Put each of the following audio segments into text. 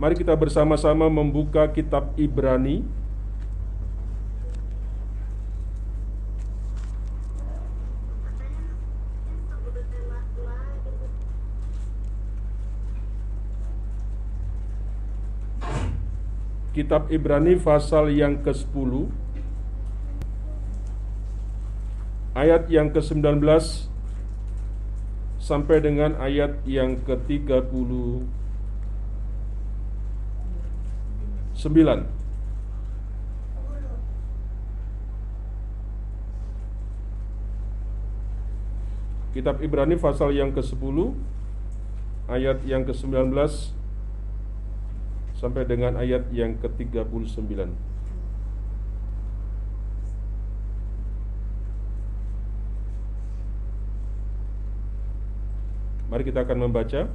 Mari kita bersama-sama membuka kitab Ibrani. Kitab Ibrani pasal yang ke-10 Ayat yang ke-19 Sampai dengan ayat yang ke-30 9 Kitab Ibrani pasal yang ke-10 Ayat yang ke-19 Sampai dengan ayat yang ke-39 Mari kita akan membaca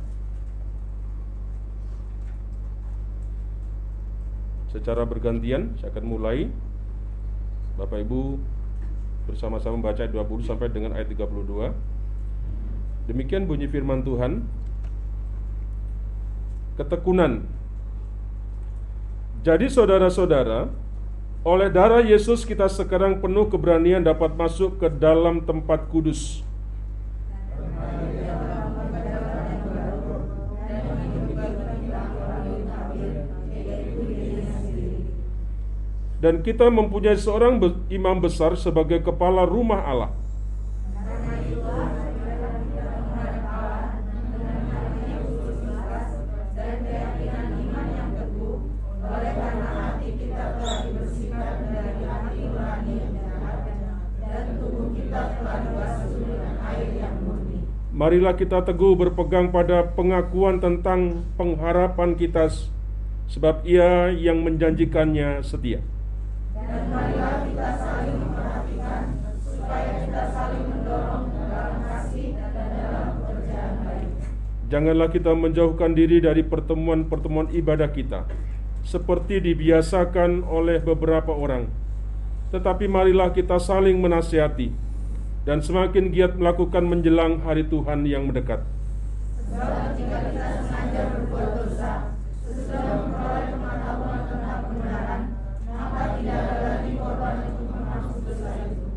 Secara bergantian Saya akan mulai. Bapak Ibu Bersama-sama membaca ayat 20 sampai dengan ayat 32 Demikian bunyi firman Tuhan. Ketekunan. Jadi saudara-saudara Oleh darah Yesus kita sekarang penuh keberanian dapat masuk ke dalam tempat kudus dan kita mempunyai seorang imam besar sebagai kepala rumah Allah. Marilah kita teguh berpegang pada pengakuan tentang pengharapan kita sebab ia yang menjanjikannya setia. Janganlah kita menjauhkan diri dari pertemuan-pertemuan ibadah kita seperti dibiasakan oleh beberapa orang. Tetapi marilah kita saling menasihati dan semakin giat melakukan menjelang hari Tuhan yang mendekat. Sebab jika kita sengaja berbuat dosa, sesudah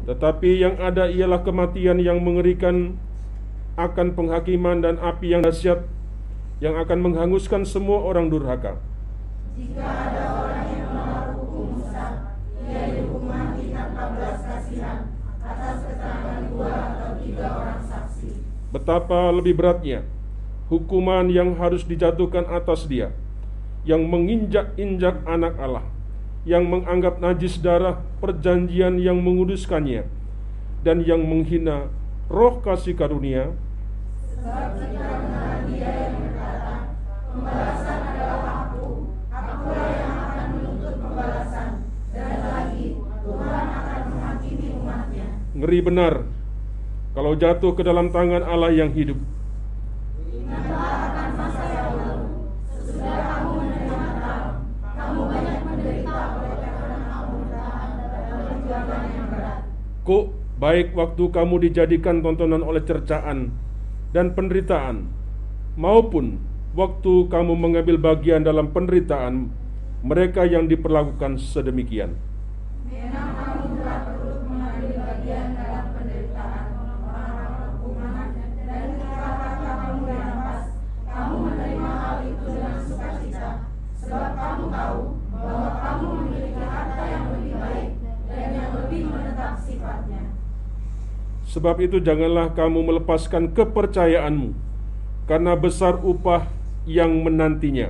Tetapi yang ada ialah kematian yang mengerikan akan penghakiman dan api yang dahsyat yang akan menghanguskan semua orang durhaka. Jika ada orang yang menolak hukum Musa, ia dihukuman tanpa belas kasihan atas keterangan dua atau tiga orang saksi. Betapa lebih beratnya hukuman yang harus dijatuhkan atas dia yang menginjak-injak anak Allah, yang menganggap najis darah perjanjian yang menguduskannya, dan yang menghina roh kasih karunia. Ngeri benar, kalau jatuh ke dalam tangan Allah yang hidup. Kok baik waktu kamu dijadikan tontonan oleh cercaan dan penderitaan, maupun waktu kamu mengambil bagian dalam penderitaan mereka yang diperlakukan sedemikian. Memang kamu telah perlu mengambil bagian dalam penderitaan orang-orang hukuman dan ketika kamu dirampas, kamu menerima hal itu dengan sukacita, sebab kamu tahu bahwa kamu memiliki harta yang lebih baik dan yang lebih menetap sifatnya. Sebab itu janganlah kamu melepaskan kepercayaanmu, karena besar upah yang menantinya.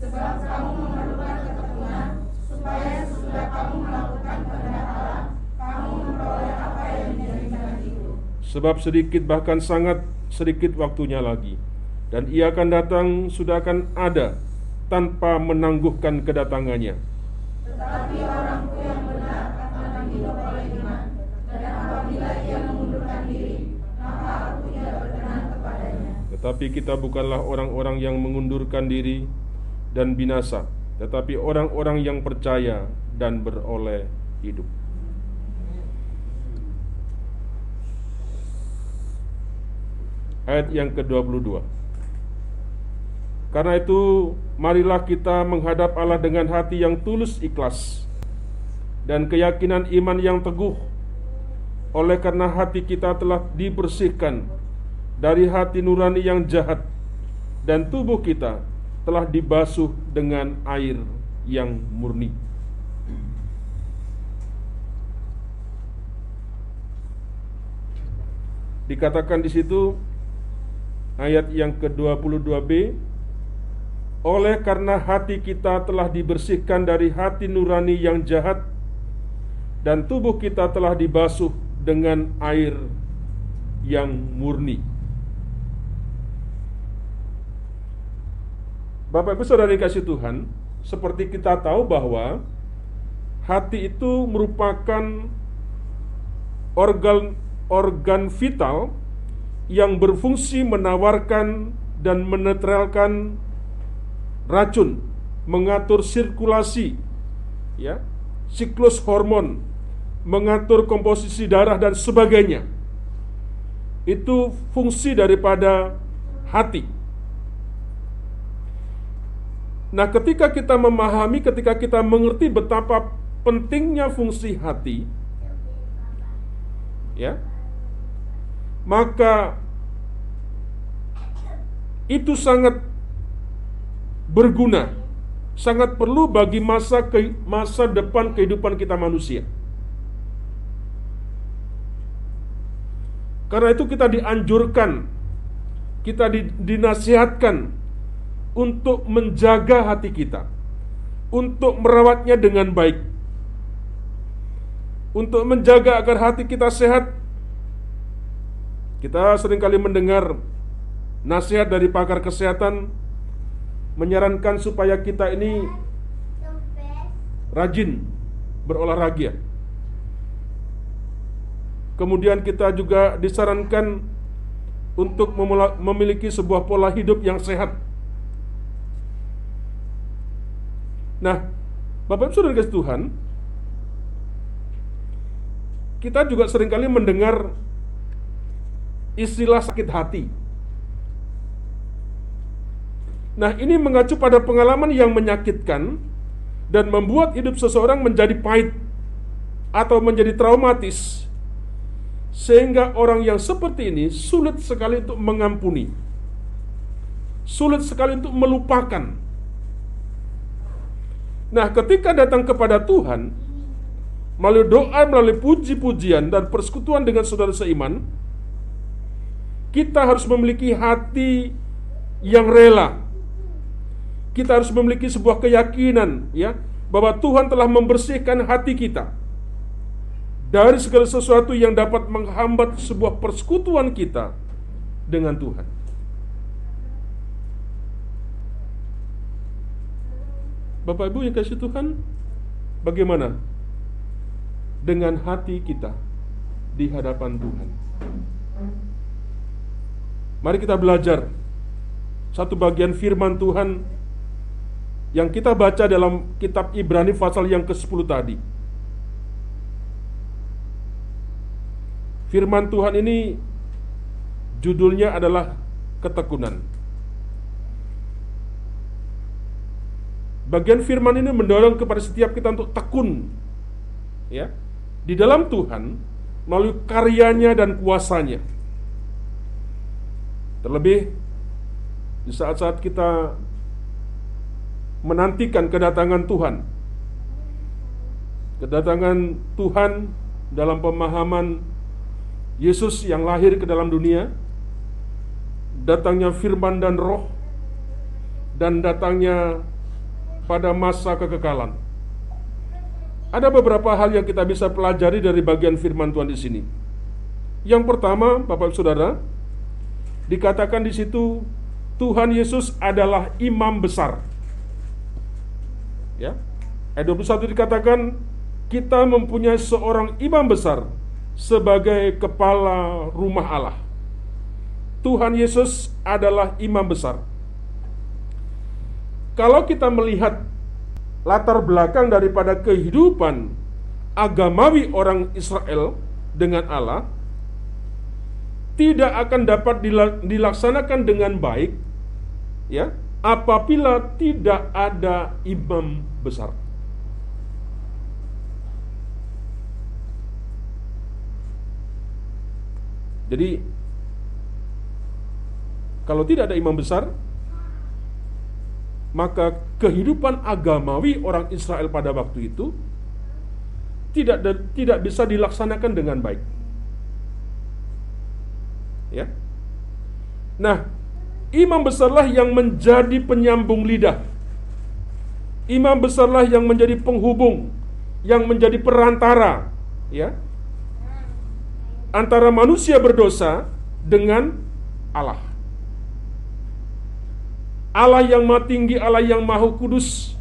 Sebab kamu memerlukan ketekunan, supaya sesudah kamu melakukan kehendak Allah, kamu memperoleh apa yang dijanjikan itu. Sebab sedikit bahkan sangat sedikit waktunya lagi, dan ia akan datang sudah akan ada tanpa menangguhkan kedatangannya. Tetapi orangku yang benar akan hidup oleh iman, dan apabila ia mengundurkan diri, maka aku tidak berkenan kepadanya. Tetapi kita bukanlah orang-orang yang mengundurkan diri dan binasa, tetapi orang-orang yang percaya dan beroleh hidup. Ayat yang ke-22 Karena itu, marilah kita menghadap Allah dengan hati yang tulus ikhlas dan keyakinan iman yang teguh. Oleh karena hati kita telah dibersihkan dari hati nurani yang jahat dan tubuh kita telah dibasuh dengan air yang murni. Dikatakan di situ ayat yang ke-22b oleh karena hati kita telah dibersihkan dari hati nurani yang jahat dan tubuh kita telah dibasuh dengan air yang murni. Bapak Ibu Saudara dikasih Tuhan, seperti kita tahu bahwa hati itu merupakan organ organ vital yang berfungsi menawarkan dan menetralkan racun, mengatur sirkulasi, ya, siklus hormon, mengatur komposisi darah dan sebagainya. Itu fungsi daripada hati. Nah, ketika kita memahami, ketika kita mengerti betapa pentingnya fungsi hati, ya, maka itu sangat berguna, sangat perlu bagi masa ke, masa depan kehidupan kita manusia. Karena itu kita dianjurkan, kita dinasihatkan untuk menjaga hati kita, untuk merawatnya dengan baik, untuk menjaga agar hati kita sehat. Kita sering kali mendengar nasihat dari pakar kesehatan menyarankan supaya kita ini rajin berolahraga. Kemudian kita juga disarankan untuk memiliki sebuah pola hidup yang sehat Nah, Bapak Ibu Saudara kasih Tuhan, kita juga sering kali mendengar istilah sakit hati. Nah, ini mengacu pada pengalaman yang menyakitkan dan membuat hidup seseorang menjadi pahit atau menjadi traumatis sehingga orang yang seperti ini sulit sekali untuk mengampuni. Sulit sekali untuk melupakan Nah, ketika datang kepada Tuhan melalui doa, melalui puji-pujian dan persekutuan dengan saudara seiman, kita harus memiliki hati yang rela. Kita harus memiliki sebuah keyakinan ya bahwa Tuhan telah membersihkan hati kita dari segala sesuatu yang dapat menghambat sebuah persekutuan kita dengan Tuhan. Bapak Ibu yang kasih Tuhan, bagaimana dengan hati kita di hadapan Tuhan? Mari kita belajar satu bagian firman Tuhan yang kita baca dalam kitab Ibrani pasal yang ke-10 tadi. Firman Tuhan ini judulnya adalah ketekunan. Bagian firman ini mendorong kepada setiap kita untuk tekun ya di dalam Tuhan melalui karyanya dan kuasanya. Terlebih di saat-saat kita menantikan kedatangan Tuhan. Kedatangan Tuhan dalam pemahaman Yesus yang lahir ke dalam dunia, datangnya firman dan roh, dan datangnya pada masa kekekalan. Ada beberapa hal yang kita bisa pelajari dari bagian firman Tuhan di sini. Yang pertama, Bapak Saudara, dikatakan di situ Tuhan Yesus adalah imam besar. Ya. Ayat 21 dikatakan kita mempunyai seorang imam besar sebagai kepala rumah Allah. Tuhan Yesus adalah imam besar. Kalau kita melihat latar belakang daripada kehidupan agamawi orang Israel dengan Allah, tidak akan dapat dilaksanakan dengan baik, ya, apabila tidak ada imam besar. Jadi kalau tidak ada imam besar, maka kehidupan agamawi orang Israel pada waktu itu tidak tidak bisa dilaksanakan dengan baik. Ya. Nah, imam besarlah yang menjadi penyambung lidah. Imam besarlah yang menjadi penghubung, yang menjadi perantara, ya. Antara manusia berdosa dengan Allah. Allah yang maha tinggi, Allah yang maha kudus.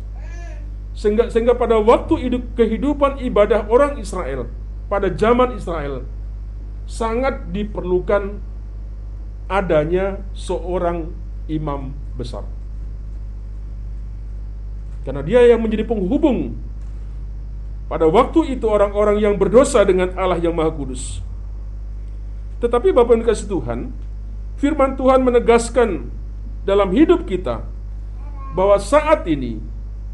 Sehingga, sehingga pada waktu hidup, kehidupan ibadah orang Israel, pada zaman Israel, sangat diperlukan adanya seorang imam besar. Karena dia yang menjadi penghubung pada waktu itu orang-orang yang berdosa dengan Allah yang Maha Kudus. Tetapi Bapak yang dikasih Tuhan, firman Tuhan menegaskan dalam hidup kita bahwa saat ini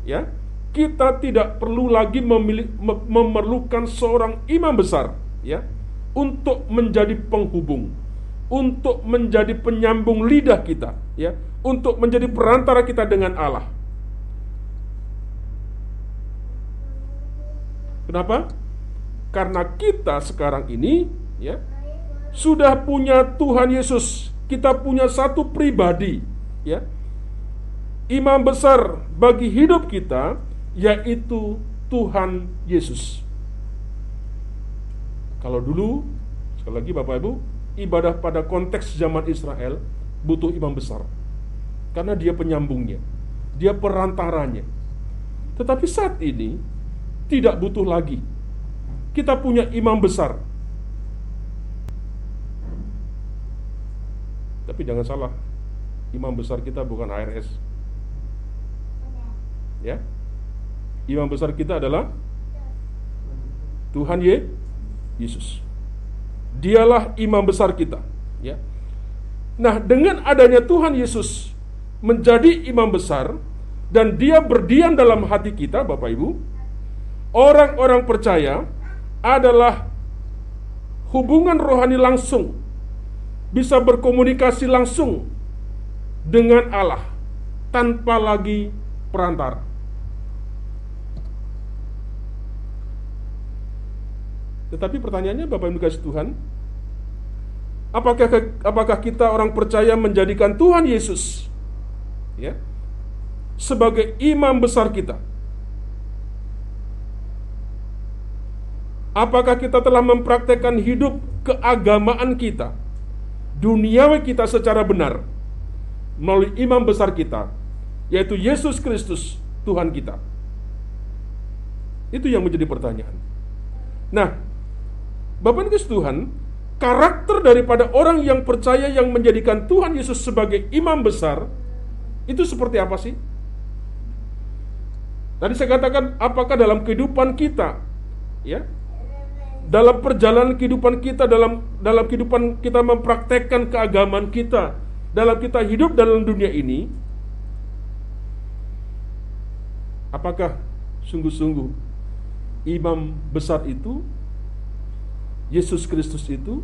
ya kita tidak perlu lagi memilih, memerlukan seorang imam besar ya untuk menjadi penghubung untuk menjadi penyambung lidah kita ya untuk menjadi perantara kita dengan Allah Kenapa? Karena kita sekarang ini ya sudah punya Tuhan Yesus. Kita punya satu pribadi ya imam besar bagi hidup kita yaitu Tuhan Yesus. Kalau dulu sekali lagi Bapak Ibu, ibadah pada konteks zaman Israel butuh imam besar. Karena dia penyambungnya, dia perantaranya. Tetapi saat ini tidak butuh lagi. Kita punya imam besar. Tapi jangan salah, imam besar kita bukan ARS. Ya. Imam besar kita adalah Tuhan Ye Yesus. Dialah imam besar kita, ya. Nah, dengan adanya Tuhan Yesus menjadi imam besar dan dia berdiam dalam hati kita, Bapak Ibu, orang-orang percaya adalah hubungan rohani langsung bisa berkomunikasi langsung dengan Allah tanpa lagi perantara. Tetapi pertanyaannya Bapak Ibu kasih Tuhan, apakah apakah kita orang percaya menjadikan Tuhan Yesus ya sebagai imam besar kita? Apakah kita telah mempraktekkan hidup keagamaan kita, duniawi kita secara benar? Melalui imam besar kita, yaitu Yesus Kristus, Tuhan kita. Itu yang menjadi pertanyaan. Nah, Bapak Yesus Tuhan, karakter daripada orang yang percaya yang menjadikan Tuhan Yesus sebagai imam besar, itu seperti apa sih? Tadi saya katakan, apakah dalam kehidupan kita, ya, dalam perjalanan kehidupan kita, dalam dalam kehidupan kita mempraktekkan keagamaan kita, dalam kita hidup dalam dunia ini, apakah sungguh-sungguh imam besar itu, Yesus Kristus itu,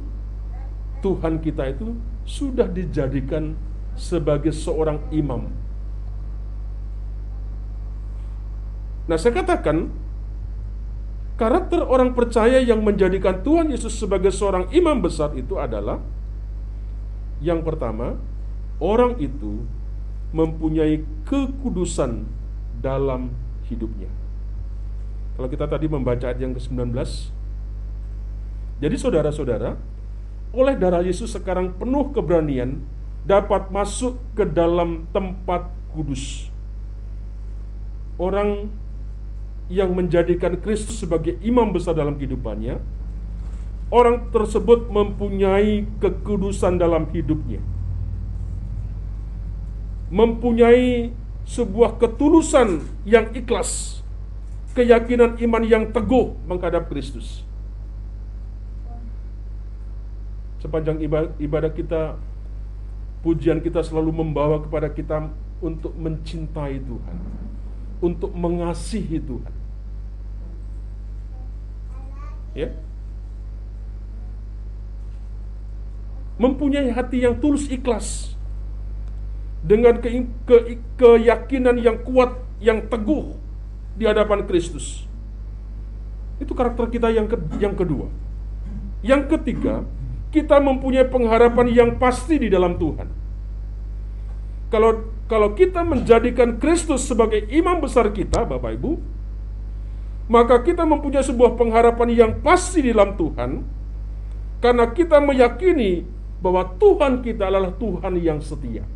Tuhan kita itu sudah dijadikan sebagai seorang imam. Nah, saya katakan karakter orang percaya yang menjadikan Tuhan Yesus sebagai seorang imam besar itu adalah yang pertama, orang itu mempunyai kekudusan dalam hidupnya. Kalau kita tadi membaca ayat yang ke-19, jadi saudara-saudara, oleh darah Yesus sekarang penuh keberanian dapat masuk ke dalam tempat kudus. Orang yang menjadikan Kristus sebagai imam besar dalam kehidupannya, orang tersebut mempunyai kekudusan dalam hidupnya mempunyai sebuah ketulusan yang ikhlas, keyakinan iman yang teguh menghadap Kristus. Sepanjang ibadah kita, pujian kita selalu membawa kepada kita untuk mencintai Tuhan, untuk mengasihi Tuhan. Ya. Mempunyai hati yang tulus ikhlas dengan ke, ke, keyakinan yang kuat, yang teguh di hadapan Kristus. Itu karakter kita yang ke, yang kedua. Yang ketiga, kita mempunyai pengharapan yang pasti di dalam Tuhan. Kalau kalau kita menjadikan Kristus sebagai imam besar kita, Bapak Ibu, maka kita mempunyai sebuah pengharapan yang pasti di dalam Tuhan karena kita meyakini bahwa Tuhan kita adalah Tuhan yang setia.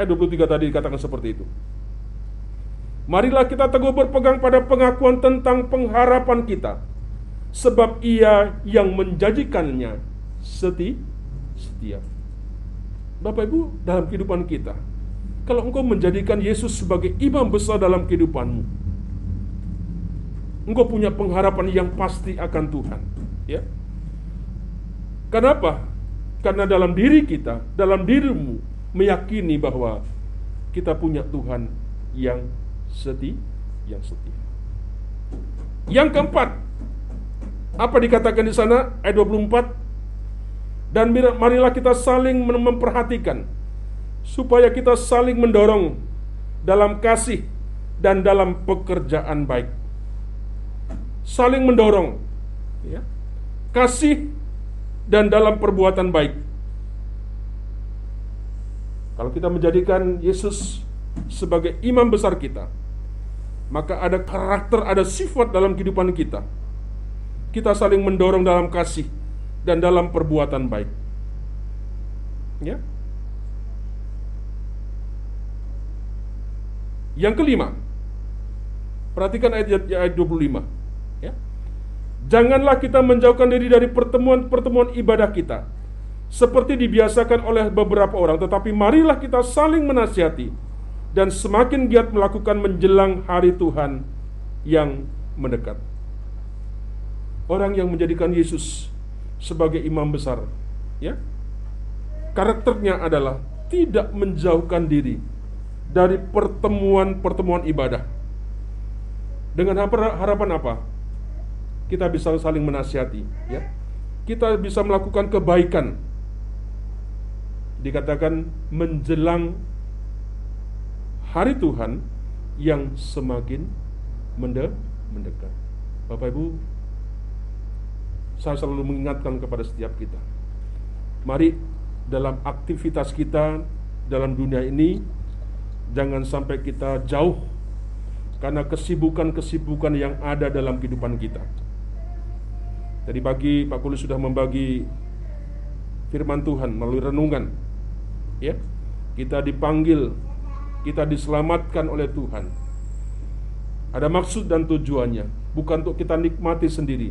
Ayat 23 tadi dikatakan seperti itu. Marilah kita teguh berpegang pada pengakuan tentang pengharapan kita. Sebab ia yang menjanjikannya seti, setia. Bapak Ibu, dalam kehidupan kita, kalau engkau menjadikan Yesus sebagai imam besar dalam kehidupanmu, engkau punya pengharapan yang pasti akan Tuhan. Ya. Kenapa? Karena dalam diri kita, dalam dirimu, meyakini bahwa kita punya Tuhan yang setia, yang setia. Yang keempat, apa dikatakan di sana ayat 24? Dan marilah kita saling memperhatikan supaya kita saling mendorong dalam kasih dan dalam pekerjaan baik. Saling mendorong, ya, kasih dan dalam perbuatan baik kalau kita menjadikan Yesus sebagai imam besar kita, maka ada karakter, ada sifat dalam kehidupan kita. Kita saling mendorong dalam kasih dan dalam perbuatan baik. Ya. Yang kelima, perhatikan ayat, ayat 25. Ya. Janganlah kita menjauhkan diri dari pertemuan-pertemuan ibadah kita, seperti dibiasakan oleh beberapa orang, tetapi marilah kita saling menasihati dan semakin giat melakukan menjelang hari Tuhan yang mendekat. Orang yang menjadikan Yesus sebagai imam besar, ya. Karakternya adalah tidak menjauhkan diri dari pertemuan-pertemuan ibadah. Dengan harapan apa? Kita bisa saling menasihati, ya. Kita bisa melakukan kebaikan dikatakan menjelang hari Tuhan yang semakin mendekat. Bapak Ibu, saya selalu mengingatkan kepada setiap kita. Mari dalam aktivitas kita dalam dunia ini jangan sampai kita jauh karena kesibukan-kesibukan yang ada dalam kehidupan kita. Tadi pagi Pak Kulis sudah membagi firman Tuhan melalui renungan ya. Kita dipanggil kita diselamatkan oleh Tuhan. Ada maksud dan tujuannya. Bukan untuk kita nikmati sendiri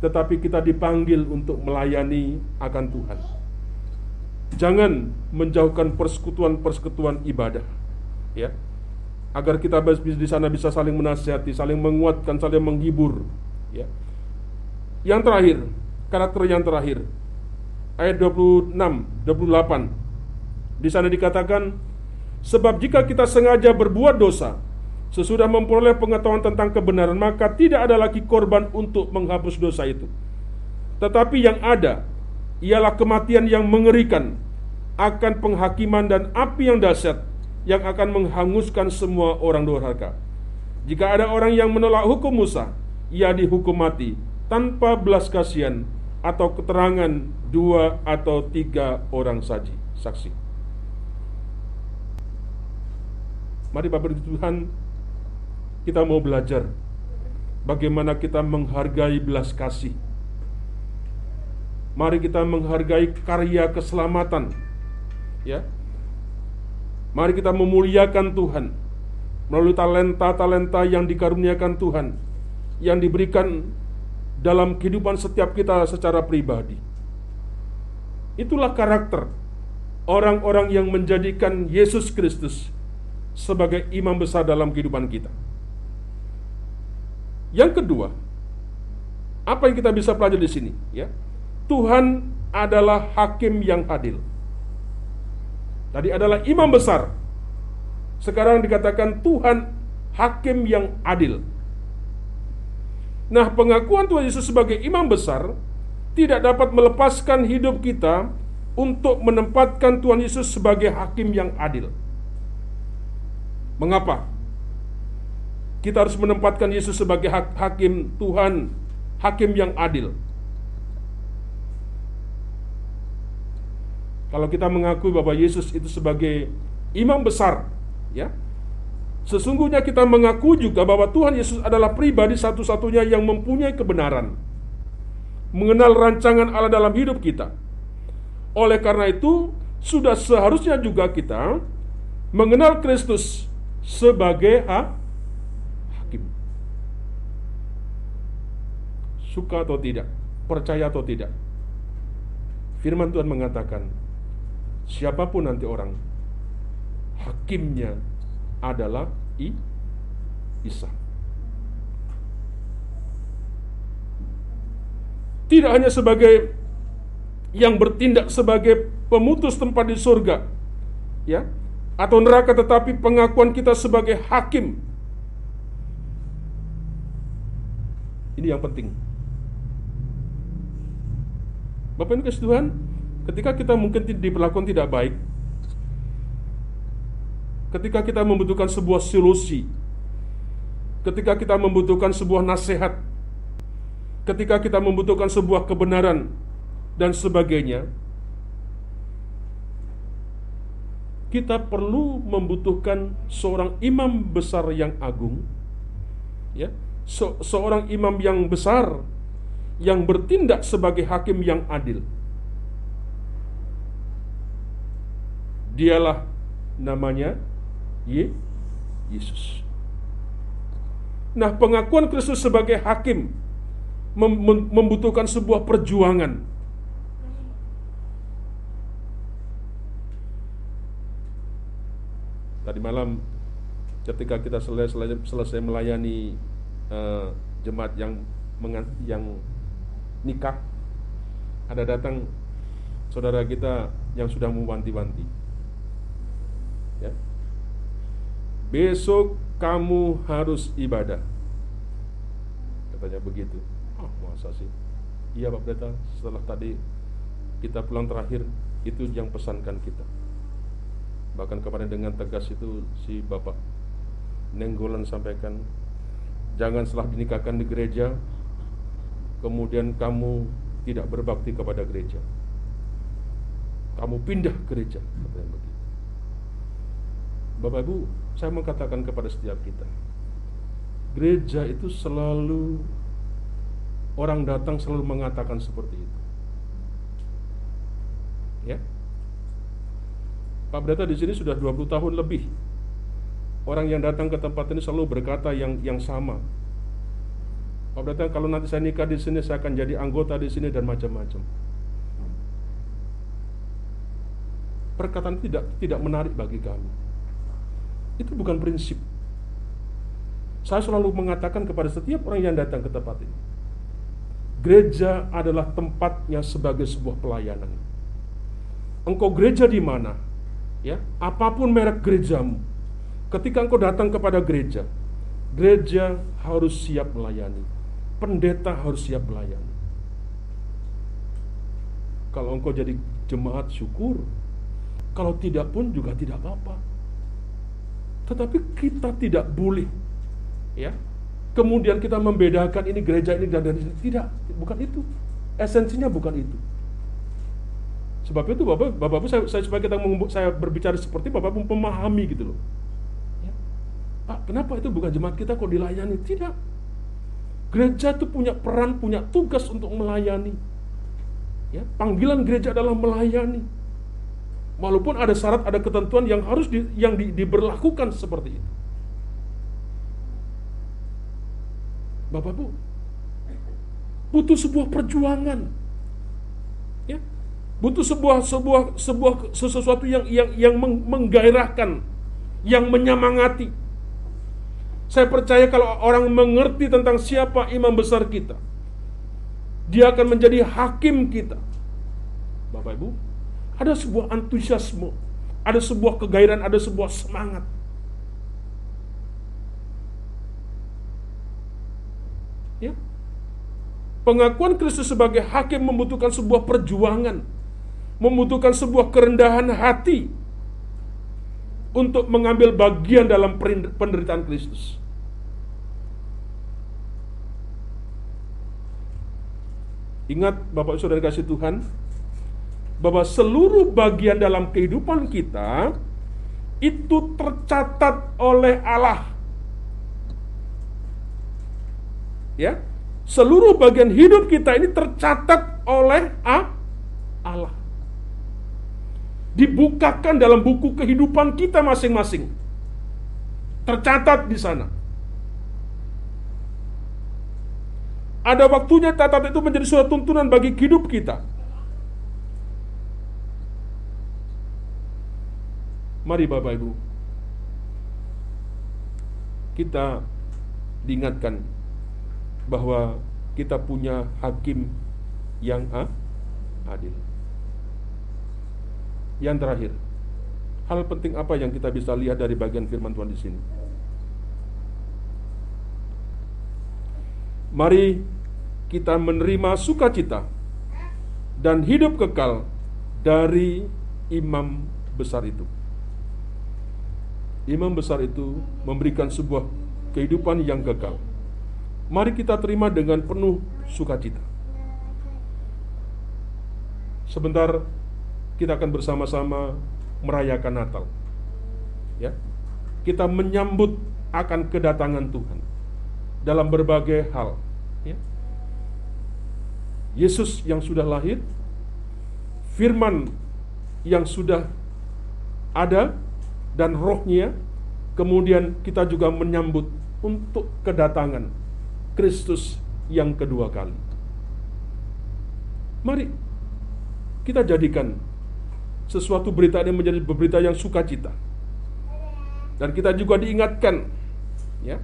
tetapi kita dipanggil untuk melayani akan Tuhan. Jangan menjauhkan persekutuan-persekutuan ibadah ya. Agar kita di sana bisa saling menasihati, saling menguatkan, saling menghibur ya. Yang terakhir, karakter yang terakhir. Ayat 26, 28 di sana dikatakan, sebab jika kita sengaja berbuat dosa, sesudah memperoleh pengetahuan tentang kebenaran, maka tidak ada lagi korban untuk menghapus dosa itu. Tetapi yang ada ialah kematian yang mengerikan akan penghakiman dan api yang dahsyat yang akan menghanguskan semua orang durhaka. Jika ada orang yang menolak hukum Musa, ia dihukum mati tanpa belas kasihan atau keterangan dua atau tiga orang saji, saksi. Mari Bapak Tuhan kita mau belajar bagaimana kita menghargai belas kasih. Mari kita menghargai karya keselamatan. Ya. Mari kita memuliakan Tuhan melalui talenta-talenta yang dikaruniakan Tuhan yang diberikan dalam kehidupan setiap kita secara pribadi. Itulah karakter orang-orang yang menjadikan Yesus Kristus sebagai imam besar dalam kehidupan kita. Yang kedua, apa yang kita bisa pelajari di sini? Ya, Tuhan adalah hakim yang adil. Tadi adalah imam besar. Sekarang dikatakan Tuhan hakim yang adil. Nah, pengakuan Tuhan Yesus sebagai imam besar tidak dapat melepaskan hidup kita untuk menempatkan Tuhan Yesus sebagai hakim yang adil. Mengapa? Kita harus menempatkan Yesus sebagai hakim Tuhan, hakim yang adil. Kalau kita mengakui bahwa Yesus itu sebagai imam besar, ya, Sesungguhnya kita mengaku juga bahwa Tuhan Yesus adalah pribadi satu-satunya yang mempunyai kebenaran. Mengenal rancangan Allah dalam hidup kita. Oleh karena itu, sudah seharusnya juga kita mengenal Kristus sebagai ha? hakim. Suka atau tidak, percaya atau tidak. Firman Tuhan mengatakan, siapa pun nanti orang, hakimnya adalah I, Isa. Tidak hanya sebagai yang bertindak sebagai pemutus tempat di surga, ya, atau neraka, tetapi pengakuan kita sebagai hakim. Ini yang penting. Bapak ini Tuhan, ketika kita mungkin diperlakukan tidak baik, ketika kita membutuhkan sebuah solusi, ketika kita membutuhkan sebuah nasihat, ketika kita membutuhkan sebuah kebenaran dan sebagainya, kita perlu membutuhkan seorang imam besar yang agung, ya, se seorang imam yang besar yang bertindak sebagai hakim yang adil. Dialah namanya Ye Yesus. Nah, pengakuan Kristus sebagai hakim mem membutuhkan sebuah perjuangan. Tadi malam ketika kita selesai, selesai melayani uh, jemaat yang yang nikah, ada datang saudara kita yang sudah mewanti-wanti. Ya, Besok kamu harus ibadah. Katanya begitu. Oh, masa sih? Iya Pak Pendeta, setelah tadi kita pulang terakhir, itu yang pesankan kita. Bahkan kemarin dengan tegas itu si Bapak Nenggolan sampaikan, jangan setelah dinikahkan di gereja, kemudian kamu tidak berbakti kepada gereja. Kamu pindah gereja. Bapak Ibu, saya mau katakan kepada setiap kita, gereja itu selalu orang datang selalu mengatakan seperti itu. Ya. Pak Brata di sini sudah 20 tahun lebih. Orang yang datang ke tempat ini selalu berkata yang yang sama. Pak Brata kalau nanti saya nikah di sini saya akan jadi anggota di sini dan macam-macam. Perkataan tidak tidak menarik bagi kami. Itu bukan prinsip. Saya selalu mengatakan kepada setiap orang yang datang ke tempat ini. Gereja adalah tempatnya sebagai sebuah pelayanan. Engkau gereja di mana? Ya, apa pun merek gerejamu. Ketika engkau datang kepada gereja, gereja harus siap melayani. Pendeta harus siap melayani. Kalau engkau jadi jemaat syukur. Kalau tidak pun juga tidak apa-apa. Tetapi kita tidak boleh ya. Kemudian kita membedakan ini gereja ini dan dari tidak, bukan itu. Esensinya bukan itu. Sebab itu Bapak, Bapak saya, saya supaya kita saya berbicara seperti Bapak pun memahami gitu loh. Ya. Pak, kenapa itu bukan jemaat kita kok dilayani? Tidak. Gereja itu punya peran, punya tugas untuk melayani. Ya, panggilan gereja adalah melayani. Walaupun ada syarat, ada ketentuan yang harus di, yang di, diberlakukan seperti itu. Bapak Bu, butuh sebuah perjuangan. Ya. Butuh sebuah sebuah sebuah sesuatu yang yang yang menggairahkan, yang menyemangati. Saya percaya kalau orang mengerti tentang siapa imam besar kita, dia akan menjadi hakim kita Bapak Ibu, ada sebuah antusiasme, ada sebuah kegairahan, ada sebuah semangat. Ya. Pengakuan Kristus sebagai hakim membutuhkan sebuah perjuangan, membutuhkan sebuah kerendahan hati untuk mengambil bagian dalam penderitaan Kristus. Ingat Bapak Saudara kasih Tuhan, bahwa seluruh bagian dalam kehidupan kita itu tercatat oleh Allah. Ya, seluruh bagian hidup kita ini tercatat oleh Allah. Dibukakan dalam buku kehidupan kita masing-masing. Tercatat di sana. Ada waktunya catat itu menjadi suatu tuntunan bagi hidup kita. Mari Bapak Ibu Kita diingatkan bahwa kita punya hakim yang ah, adil. Yang terakhir, hal penting apa yang kita bisa lihat dari bagian firman Tuhan di sini? Mari kita menerima sukacita dan hidup kekal dari imam besar itu imam besar itu memberikan sebuah kehidupan yang kekal. Mari kita terima dengan penuh sukacita. Sebentar kita akan bersama-sama merayakan Natal. Ya. Kita menyambut akan kedatangan Tuhan dalam berbagai hal, ya. Yesus yang sudah lahir, firman yang sudah ada dan rohnya kemudian kita juga menyambut untuk kedatangan Kristus yang kedua kali. Mari kita jadikan sesuatu berita ini menjadi berita yang sukacita. Dan kita juga diingatkan ya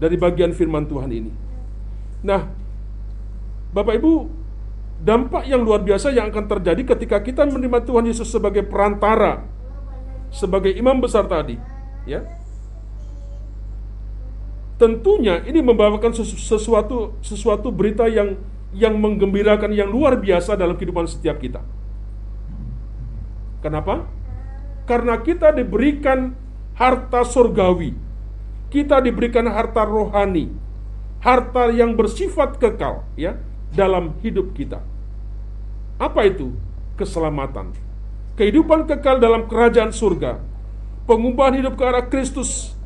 dari bagian firman Tuhan ini. Nah, Bapak Ibu, dampak yang luar biasa yang akan terjadi ketika kita menerima Tuhan Yesus sebagai perantara sebagai imam besar tadi, ya. Tentunya ini membawakan sesuatu sesuatu berita yang yang menggembirakan yang luar biasa dalam kehidupan setiap kita. Kenapa? Karena kita diberikan harta surgawi. Kita diberikan harta rohani. Harta yang bersifat kekal ya dalam hidup kita. Apa itu? Keselamatan kehidupan kekal dalam kerajaan surga, pengubahan hidup ke arah Kristus,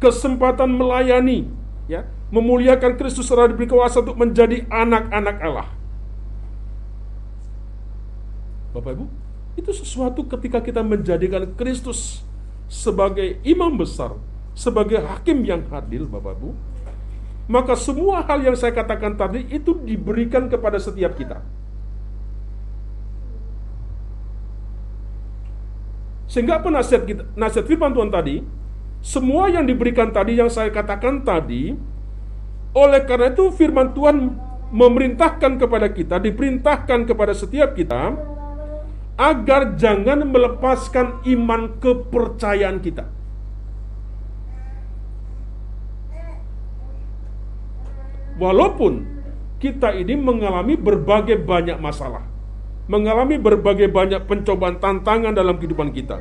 kesempatan melayani, ya, memuliakan Kristus serta diberi kuasa untuk menjadi anak-anak Allah. Bapak Ibu, itu sesuatu ketika kita menjadikan Kristus sebagai imam besar, sebagai hakim yang adil, Bapak Ibu, maka semua hal yang saya katakan tadi itu diberikan kepada setiap kita. Sehingga apa nasihat kita, nasihat firman Tuhan tadi? Semua yang diberikan tadi yang saya katakan tadi, oleh karena itu firman Tuhan memerintahkan kepada kita, diperintahkan kepada setiap kita agar jangan melepaskan iman kepercayaan kita. Walaupun kita ini mengalami berbagai banyak masalah mengalami berbagai banyak pencobaan tantangan dalam kehidupan kita.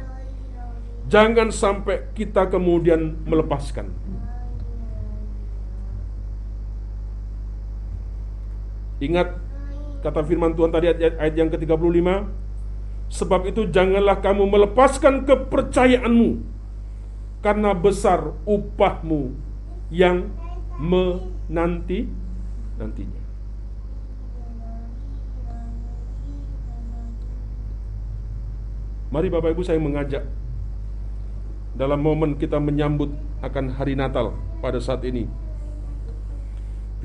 Jangan sampai kita kemudian melepaskan. Ingat kata firman Tuhan tadi ayat, yang ke-35, sebab itu janganlah kamu melepaskan kepercayaanmu karena besar upahmu yang menanti nantinya. Mari Bapak Ibu saya mengajak dalam momen kita menyambut akan hari Natal pada saat ini.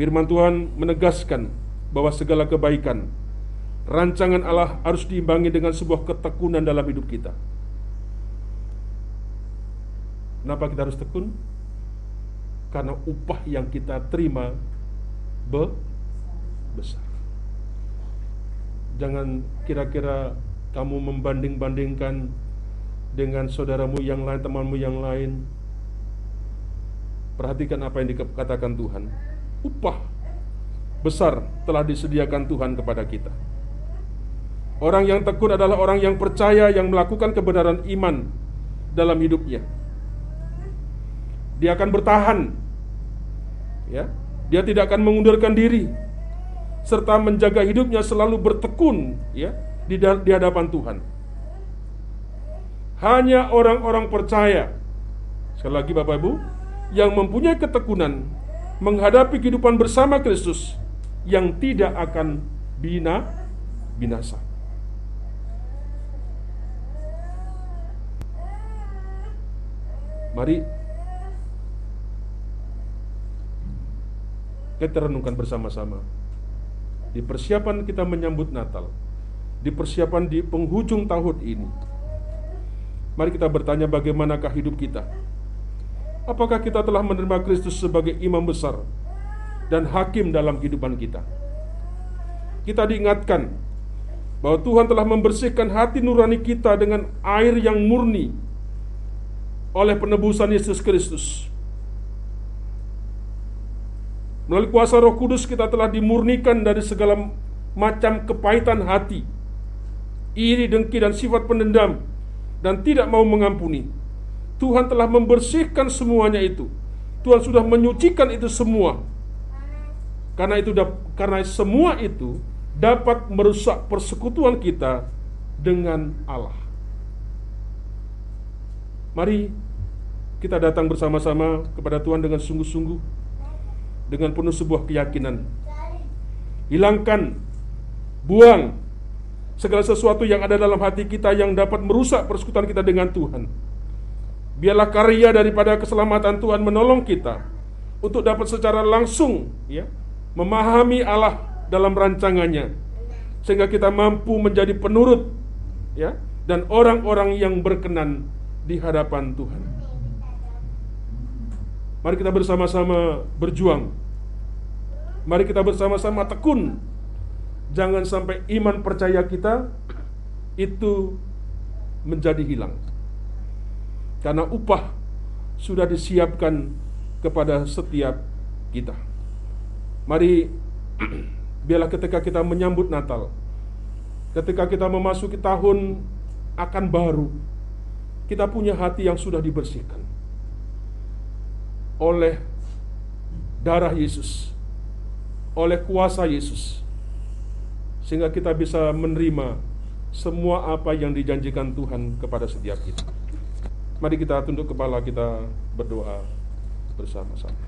Firman Tuhan menegaskan bahwa segala kebaikan rancangan Allah harus diimbangi dengan sebuah ketekunan dalam hidup kita. Kenapa kita harus tekun? Karena upah yang kita terima be besar. Jangan kira-kira kamu membanding-bandingkan dengan saudaramu yang lain, temanmu yang lain. Perhatikan apa yang dikatakan Tuhan. Upah besar telah disediakan Tuhan kepada kita. Orang yang tekun adalah orang yang percaya yang melakukan kebenaran iman dalam hidupnya. Dia akan bertahan. Ya. Dia tidak akan mengundurkan diri serta menjaga hidupnya selalu bertekun ya di, di hadapan Tuhan. Hanya orang-orang percaya, sekali lagi Bapak Ibu, yang mempunyai ketekunan menghadapi kehidupan bersama Kristus yang tidak akan bina binasa. Mari kita renungkan bersama-sama di persiapan kita menyambut Natal, di persiapan di penghujung tahun ini. Mari kita bertanya bagaimanakah hidup kita? Apakah kita telah menerima Kristus sebagai imam besar dan hakim dalam kehidupan kita? Kita diingatkan bahwa Tuhan telah membersihkan hati nurani kita dengan air yang murni oleh penebusan Yesus Kristus. Melalui kuasa Roh Kudus kita telah dimurnikan dari segala macam kepahitan hati, iri, dengki dan sifat pendendam dan tidak mau mengampuni. Tuhan telah membersihkan semuanya itu. Tuhan sudah menyucikan itu semua. Karena itu karena semua itu dapat merusak persekutuan kita dengan Allah. Mari kita datang bersama-sama kepada Tuhan dengan sungguh-sungguh dengan penuh sebuah keyakinan. Hilangkan, buang segala sesuatu yang ada dalam hati kita yang dapat merusak persekutuan kita dengan Tuhan. Biarlah karya daripada keselamatan Tuhan menolong kita untuk dapat secara langsung ya memahami Allah dalam rancangannya sehingga kita mampu menjadi penurut ya dan orang-orang yang berkenan di hadapan Tuhan. Mari kita bersama-sama berjuang. Mari kita bersama-sama tekun. Jangan sampai iman percaya kita itu menjadi hilang. Karena upah sudah disiapkan kepada setiap kita. Mari biarlah ketika kita menyambut Natal, ketika kita memasuki tahun akan baru, kita punya hati yang sudah dibersihkan oleh darah Yesus, oleh kuasa Yesus, sehingga kita bisa menerima semua apa yang dijanjikan Tuhan kepada setiap kita. Mari kita tunduk kepala kita berdoa bersama-sama.